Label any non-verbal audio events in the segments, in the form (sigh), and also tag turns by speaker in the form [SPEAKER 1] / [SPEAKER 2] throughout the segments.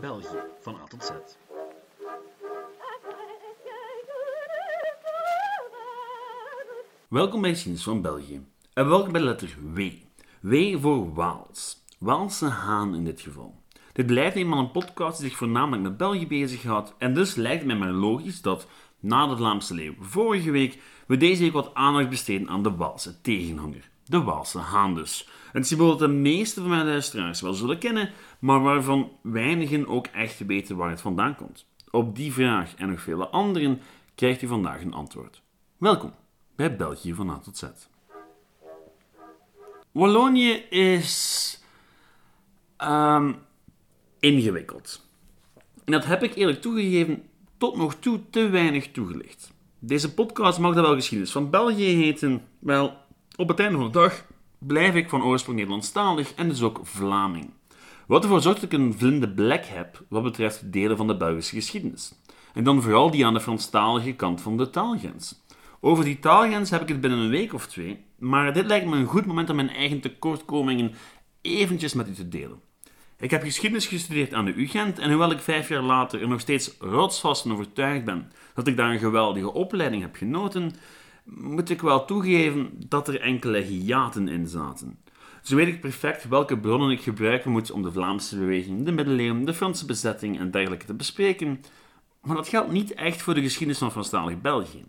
[SPEAKER 1] België van A tot Z. Welkom bij Geschiedenis van België. En welkom bij letter W. W voor Waals. Waalse haan in dit geval. Dit blijft eenmaal een podcast die zich voornamelijk met België bezighoudt en dus lijkt het mij maar logisch dat na de Vlaamse leeuw vorige week we deze week wat aandacht besteden aan de Waalse tegenhanger. De Waalse haan dus. Een symbool dat de meeste van mijn luisteraars wel zullen kennen, maar waarvan weinigen ook echt weten waar het vandaan komt. Op die vraag en nog vele anderen krijgt u vandaag een antwoord. Welkom bij België van A tot Z. Wallonië is ehm, ingewikkeld. En dat heb ik eerlijk toegegeven tot nog toe te weinig toegelicht. Deze podcast mag dat wel geschiedenis van België heten. Wel, op het einde van de dag blijf ik van oorsprong Nederlandstalig en dus ook Vlaming. Wat ervoor zorgt dat ik een vlinde blik heb wat betreft delen van de Belgische geschiedenis. En dan vooral die aan de Franstalige kant van de taalgrens. Over die taalgrens heb ik het binnen een week of twee, maar dit lijkt me een goed moment om mijn eigen tekortkomingen eventjes met u te delen. Ik heb geschiedenis gestudeerd aan de UGent en hoewel ik vijf jaar later er nog steeds rotsvast van overtuigd ben dat ik daar een geweldige opleiding heb genoten, moet ik wel toegeven dat er enkele hiaten in zaten. Zo weet ik perfect welke bronnen ik gebruiken moet om de Vlaamse beweging, de middeleeuwen, de Franse bezetting en dergelijke te bespreken, maar dat geldt niet echt voor de geschiedenis van Franstalig België.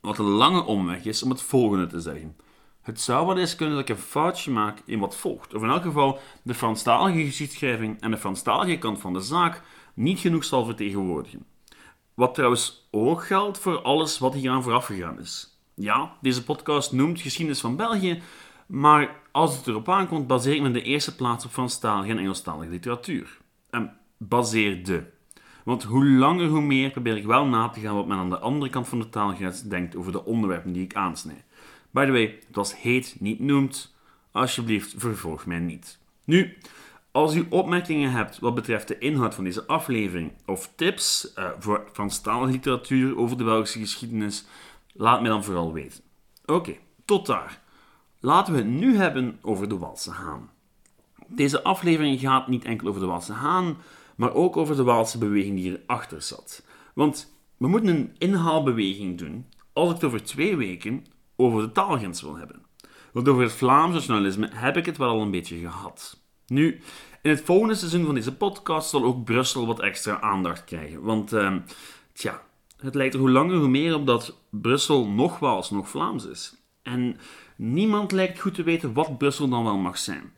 [SPEAKER 1] Wat een lange omweg is om het volgende te zeggen. Het zou wel eens kunnen dat ik een foutje maak in wat volgt, of in elk geval de Franstalige geschiedschrijving en de Franstalige kant van de zaak niet genoeg zal vertegenwoordigen. Wat trouwens ook geldt voor alles wat hier aan vooraf gegaan is. Ja, deze podcast noemt geschiedenis van België, maar als het erop aankomt, baseer ik me de eerste plaats op Franstalige en Engelstalige literatuur. En baseerde. Want hoe langer hoe meer probeer ik wel na te gaan wat men aan de andere kant van de taalgrens denkt over de onderwerpen die ik aansnij. By the way, het was heet niet noemt. Alsjeblieft, vervolg mij niet. Nu, als u opmerkingen hebt wat betreft de inhoud van deze aflevering of tips uh, voor Franstalige literatuur over de Belgische geschiedenis, laat me dan vooral weten. Oké, tot daar. Laten we het nu hebben over de Waalse haan. Deze aflevering gaat niet enkel over de Waalse haan, maar ook over de Waalse beweging die erachter zat. Want we moeten een inhaalbeweging doen als ik het over twee weken over de taalgrens wil hebben. Want over het Vlaams nationalisme heb ik het wel al een beetje gehad. Nu, in het volgende seizoen van deze podcast zal ook Brussel wat extra aandacht krijgen. Want, uh, tja, het lijkt er hoe langer hoe meer op dat Brussel nog Waals, nog Vlaams is. En niemand lijkt goed te weten wat Brussel dan wel mag zijn.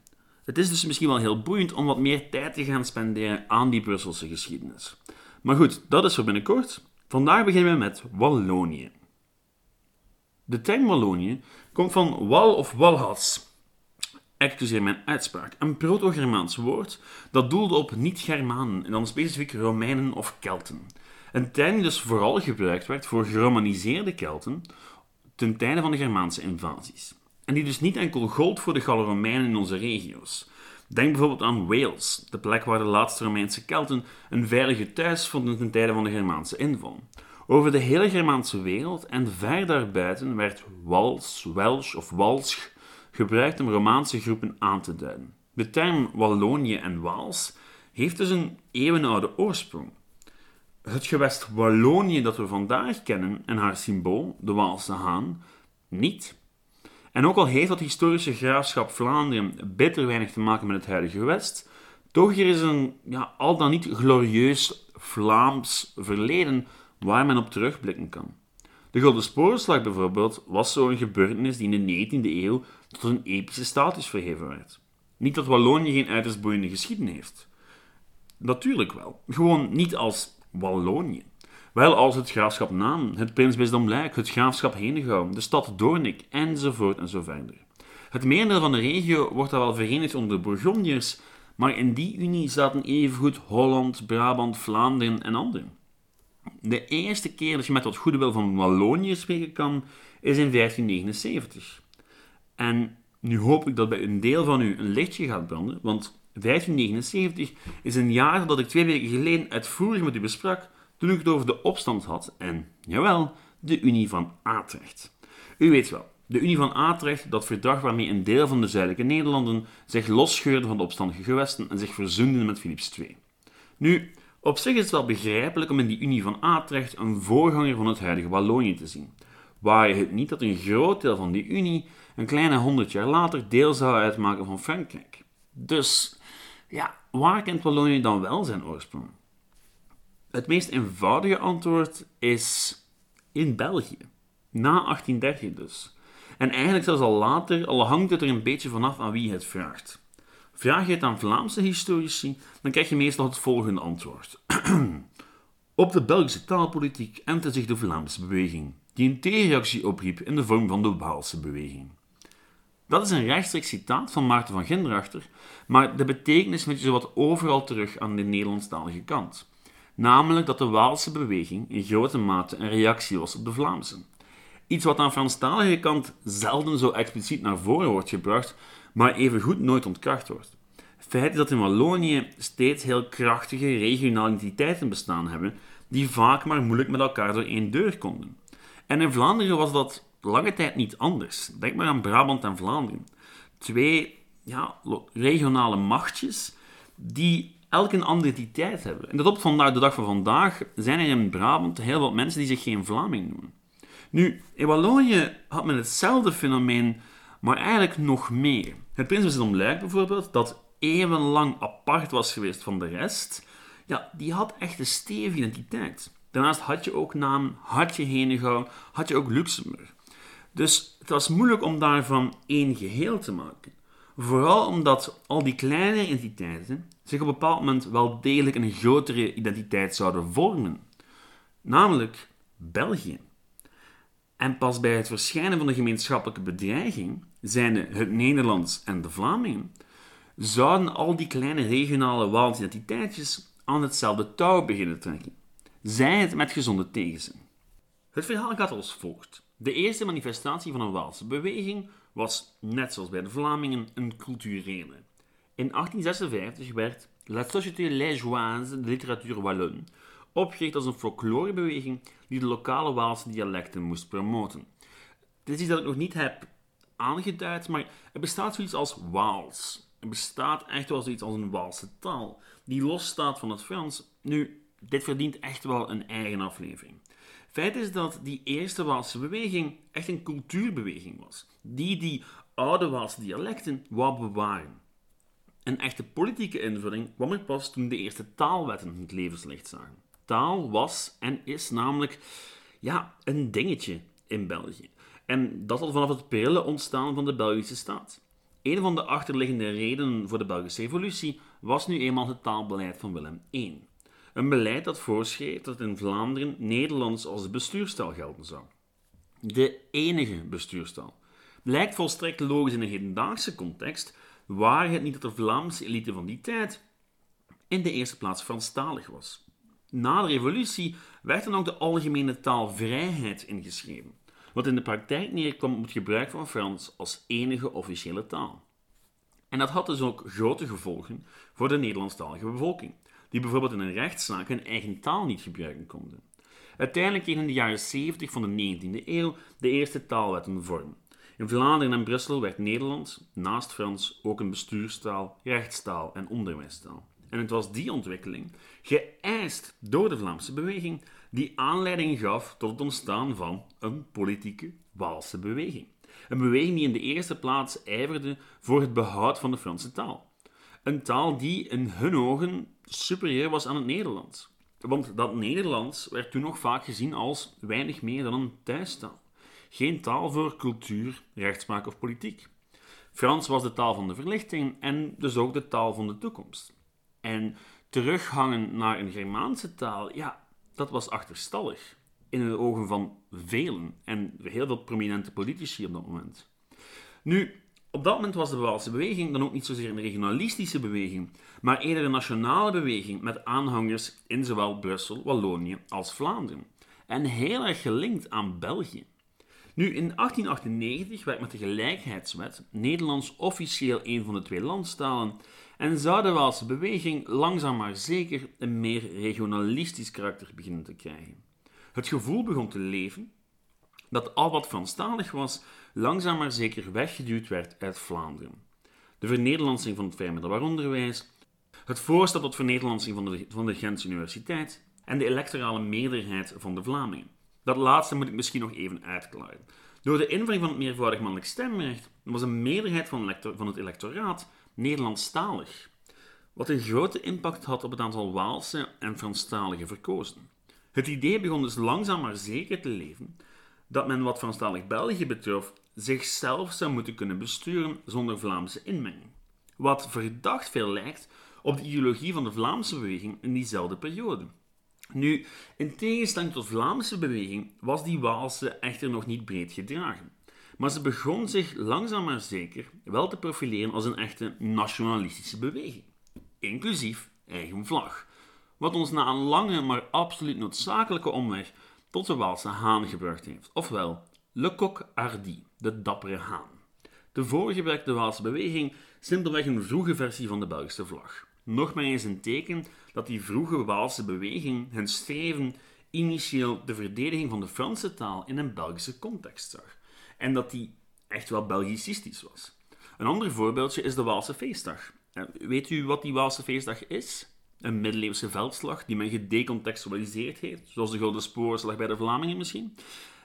[SPEAKER 1] Het is dus misschien wel heel boeiend om wat meer tijd te gaan spenderen aan die Brusselse geschiedenis. Maar goed, dat is voor binnenkort. Vandaag beginnen we met Wallonië. De term Wallonië komt van wal of walhats. Excuseer mijn uitspraak. Een proto-Germaans woord dat doelde op niet-Germanen en dan specifiek Romeinen of Kelten. Een term die dus vooral gebruikt werd voor geromaniseerde Kelten ten tijde van de Germaanse invasies. En die dus niet enkel gold voor de Gallo-Romeinen in onze regio's. Denk bijvoorbeeld aan Wales, de plek waar de laatste Romeinse Kelten een veilige thuis vonden ten tijde van de Germaanse inval. Over de hele Germaanse wereld en ver daarbuiten werd Wals, Welsh of Walsch gebruikt om Romaanse groepen aan te duiden. De term Wallonië en Waals heeft dus een eeuwenoude oorsprong. Het gewest Wallonië dat we vandaag kennen en haar symbool, de Waalse haan, niet. En ook al heeft dat historische graafschap Vlaanderen bitter weinig te maken met het huidige gewest, toch er is een ja, al dan niet glorieus Vlaams verleden waar men op terugblikken kan. De Golden Sporenslag bijvoorbeeld was zo'n gebeurtenis die in de 19e eeuw tot een epische status verheven werd. Niet dat Wallonië geen uiterst boeiende geschiedenis heeft. Natuurlijk wel. Gewoon niet als Wallonië. Wel als het graafschap Naam, het prinsbisdom Luik, het graafschap Henegouw, de stad Doornik, enzovoort en zo verder. Het merendeel van de regio wordt dan wel verenigd onder de Bourgondiërs, maar in die unie zaten evengoed Holland, Brabant, Vlaanderen en anderen. De eerste keer dat je met wat goede wil van Wallonië spreken kan, is in 1579. En nu hoop ik dat bij een deel van u een lichtje gaat branden, want 1579 is een jaar dat ik twee weken geleden uitvoerig met u besprak toen ik het over de opstand had en, jawel, de Unie van Atrecht. U weet wel, de Unie van Atrecht, dat verdrag waarmee een deel van de zuidelijke Nederlanden zich losscheurde van de opstandige gewesten en zich verzoenden met Philips II. Nu, op zich is het wel begrijpelijk om in die Unie van Atrecht een voorganger van het huidige Wallonië te zien. Waar je het niet dat een groot deel van die Unie een kleine honderd jaar later deel zou uitmaken van Frankrijk. Dus, ja, waar kent Wallonië dan wel zijn oorsprong? Het meest eenvoudige antwoord is in België. Na 1830 dus. En eigenlijk zelfs al later, al hangt het er een beetje vanaf aan wie het vraagt. Vraag je het aan Vlaamse historici, dan krijg je meestal het volgende antwoord. (clears throat) Op de Belgische taalpolitiek entte zich de Vlaamse beweging, die een tegenreactie opriep in de vorm van de Waalse beweging. Dat is een rechtstreeks citaat van Maarten van Gindrachter, maar de betekenis vind je zowat overal terug aan de Nederlandstalige kant. Namelijk dat de Waalse beweging in grote mate een reactie was op de Vlaamse. Iets wat aan Franstalige kant zelden zo expliciet naar voren wordt gebracht, maar evengoed nooit ontkracht wordt. Feit is dat in Wallonië steeds heel krachtige regionale identiteiten bestaan hebben, die vaak maar moeilijk met elkaar door één deur konden. En in Vlaanderen was dat lange tijd niet anders. Denk maar aan Brabant en Vlaanderen. Twee ja, regionale machtjes die elk een andere identiteit hebben. En dat op vandaag, de dag van vandaag zijn er in Brabant heel wat mensen die zich geen Vlaming noemen. Nu, in Wallonië had men hetzelfde fenomeen, maar eigenlijk nog meer. Het prinsbezit Luik bijvoorbeeld, dat eeuwenlang apart was geweest van de rest, ja, die had echt een stevige identiteit. Daarnaast had je ook namen, had je Henegouw, had je ook Luxemburg. Dus het was moeilijk om daarvan één geheel te maken. Vooral omdat al die kleinere entiteiten zich op een bepaald moment wel degelijk een grotere identiteit zouden vormen. Namelijk België. En pas bij het verschijnen van de gemeenschappelijke bedreiging, zijnde het Nederlands en de Vlamingen, zouden al die kleine regionale Waalse identiteitjes aan hetzelfde touw beginnen trekken. Zij het met gezonde tegenzin. Het verhaal gaat als volgt. De eerste manifestatie van een Waalse beweging was, net zoals bij de Vlamingen, een culturele. In 1856 werd La Société Liégeoise de Literatuur Wallonne opgericht als een folklorebeweging die de lokale Waalse dialecten moest promoten. Dit is iets dat ik nog niet heb aangeduid, maar er bestaat zoiets als Waals. Er bestaat echt wel zoiets als een Waalse taal, die losstaat van het Frans. Nu, dit verdient echt wel een eigen aflevering. Feit is dat die eerste Waalse beweging echt een cultuurbeweging was, die die oude Waalse dialecten wou bewaren. Een echte politieke invulling kwam er pas toen de eerste taalwetten het levenslicht zagen. Taal was en is namelijk ja, een dingetje in België. En dat al vanaf het prille ontstaan van de Belgische staat. Een van de achterliggende redenen voor de Belgische revolutie was nu eenmaal het taalbeleid van Willem I. Een beleid dat voorschreef dat in Vlaanderen Nederlands als bestuurstaal gelden zou. De enige bestuurstaal. Blijkt volstrekt logisch in een hedendaagse context, waar het niet dat de Vlaamse elite van die tijd in de eerste plaats Franstalig was. Na de revolutie werd dan ook de algemene taalvrijheid ingeschreven, wat in de praktijk neerkwam op het gebruik van Frans als enige officiële taal. En dat had dus ook grote gevolgen voor de Nederlandstalige bevolking, die bijvoorbeeld in een rechtszaak hun eigen taal niet gebruiken konden. Uiteindelijk kregen in de jaren 70 van de 19e eeuw de eerste taalwetten vorm. In Vlaanderen en Brussel werd Nederlands, naast Frans, ook een bestuurstaal, rechtstaal en onderwijstaal. En het was die ontwikkeling, geëist door de Vlaamse beweging, die aanleiding gaf tot het ontstaan van een politieke Waalse beweging. Een beweging die in de eerste plaats ijverde voor het behoud van de Franse taal. Een taal die in hun ogen superieur was aan het Nederlands. Want dat Nederlands werd toen nog vaak gezien als weinig meer dan een thuistaal. Geen taal voor cultuur, rechtspraak of politiek. Frans was de taal van de verlichting en dus ook de taal van de toekomst. En terughangen naar een Germaanse taal, ja, dat was achterstallig. In de ogen van velen en heel veel prominente politici op dat moment. Nu, op dat moment was de Waalse beweging dan ook niet zozeer een regionalistische beweging, maar eerder een nationale beweging met aanhangers in zowel Brussel, Wallonië als Vlaanderen. En heel erg gelinkt aan België. Nu, in 1898 werd met de Gelijkheidswet Nederlands officieel een van de twee landstalen en zou de Waalse beweging langzaam maar zeker een meer regionalistisch karakter beginnen te krijgen. Het gevoel begon te leven dat al wat Franstalig was, langzaam maar zeker weggeduwd werd uit Vlaanderen. De vernederlandsing van het vrij onderwijs, het voorstel tot vernederlandsing van de, van de Gentse Universiteit en de electorale meerderheid van de Vlamingen. Dat laatste moet ik misschien nog even uitklaren. Door de invoering van het meervoudig mannelijk stemrecht was een meerderheid van het electoraat Nederlandstalig, wat een grote impact had op het aantal Waalse en Franstaligen verkozen. Het idee begon dus langzaam maar zeker te leven dat men wat Franstalig België betrof zichzelf zou moeten kunnen besturen zonder Vlaamse inmenging. Wat verdacht veel lijkt op de ideologie van de Vlaamse beweging in diezelfde periode. Nu, in tegenstelling tot Vlaamse beweging was die Waalse echter nog niet breed gedragen. Maar ze begon zich langzaam maar zeker wel te profileren als een echte nationalistische beweging. Inclusief eigen vlag. Wat ons na een lange maar absoluut noodzakelijke omweg tot de Waalse haan gebracht heeft. Ofwel, Le Coq Hardy, de dappere haan. De voorgebruikte Waalse beweging simpelweg een vroege versie van de Belgische vlag. Nog maar eens een teken dat die vroege Waalse beweging hun streven initieel de verdediging van de Franse taal in een Belgische context zag. En dat die echt wel Belgicistisch was. Een ander voorbeeldje is de Waalse feestdag. Eh, weet u wat die Waalse feestdag is? Een middeleeuwse veldslag die men gedecontextualiseerd heeft, zoals de Gouden Spoorslag bij de Vlamingen misschien?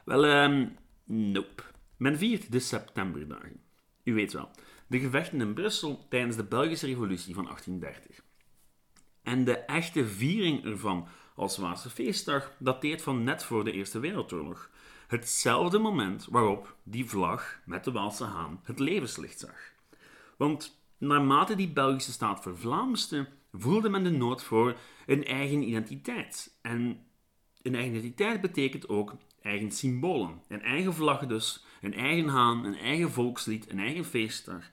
[SPEAKER 1] Wel, um, nope. Men viert de septemberdagen. U weet wel, de gevechten in Brussel tijdens de Belgische Revolutie van 1830. En de echte viering ervan als Waalse feestdag dateert van net voor de Eerste Wereldoorlog. Hetzelfde moment waarop die vlag met de Waalse haan het levenslicht zag. Want naarmate die Belgische staat vervlaamste, voelde men de nood voor een eigen identiteit. En een eigen identiteit betekent ook eigen symbolen. Een eigen vlag dus, een eigen haan, een eigen volkslied, een eigen feestdag,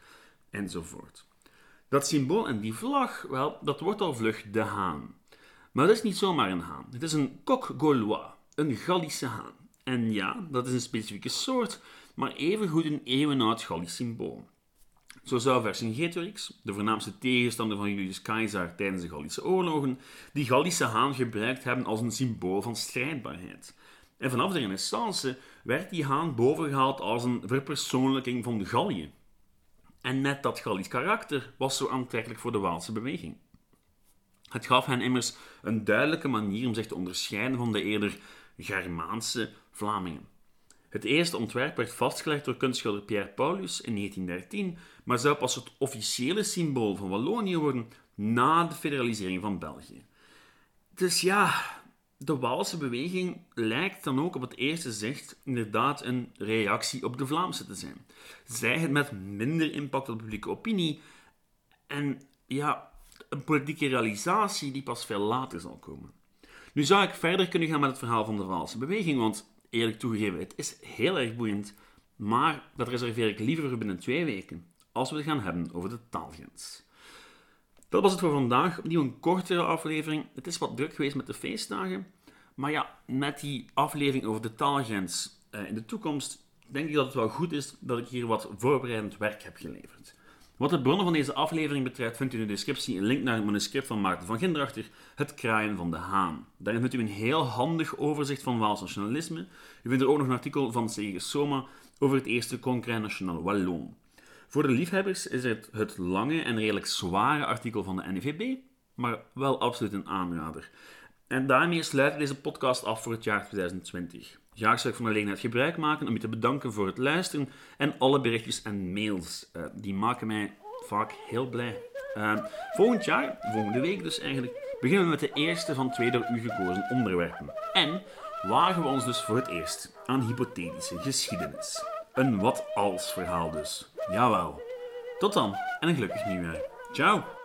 [SPEAKER 1] enzovoort. Dat symbool en die vlag, wel, dat wordt al vlug de haan. Maar dat is niet zomaar een haan. Het is een coq gaulois, een Gallische haan. En ja, dat is een specifieke soort, maar evengoed een eeuwenoud Gallisch symbool. Zo zou Vercingetorix, de voornaamste tegenstander van Julius Caesar tijdens de Gallische oorlogen, die Gallische haan gebruikt hebben als een symbool van strijdbaarheid. En vanaf de Renaissance werd die haan bovengehaald als een verpersoonlijking van de Gallië. En net dat Gallisch karakter was zo aantrekkelijk voor de Waalse beweging. Het gaf hen immers een duidelijke manier om zich te onderscheiden van de eerder Germaanse Vlamingen. Het eerste ontwerp werd vastgelegd door kunstschilder Pierre Paulus in 1913, maar zou pas het officiële symbool van Wallonië worden na de federalisering van België. Dus ja, de Waalse beweging lijkt dan ook op het eerste zicht inderdaad een reactie op de Vlaamse te zijn. Zij het met minder impact op de publieke opinie en ja, een politieke realisatie die pas veel later zal komen. Nu zou ik verder kunnen gaan met het verhaal van de Waalse beweging, want eerlijk toegegeven, het is heel erg boeiend, maar dat reserveer ik liever binnen twee weken, als we het gaan hebben over de taalgrens. Dat was het voor vandaag. Opnieuw een kortere aflevering. Het is wat druk geweest met de feestdagen. Maar ja, met die aflevering over de taalgrens uh, in de toekomst, denk ik dat het wel goed is dat ik hier wat voorbereidend werk heb geleverd. Wat de bronnen van deze aflevering betreft, vindt u in de descriptie een link naar het manuscript van Maarten van Gindrachter, Het Kraaien van de Haan. Daarin vindt u een heel handig overzicht van Waals nationalisme. U vindt er ook nog een artikel van C.G. Soma over het eerste Congrès National Wallon. Voor de liefhebbers is het het lange en redelijk zware artikel van de NVB, maar wel absoluut een aanrader. En daarmee sluit deze podcast af voor het jaar 2020. Zou ik van de gelegenheid gebruik maken om je te bedanken voor het luisteren en alle berichtjes en mails. Uh, die maken mij vaak heel blij. Uh, volgend jaar, volgende week dus eigenlijk, beginnen we met de eerste van twee door u gekozen onderwerpen. En wagen we ons dus voor het eerst aan hypothetische geschiedenis. Een wat-als verhaal dus. Jawel. Tot dan en een gelukkig nieuwjaar. Ciao!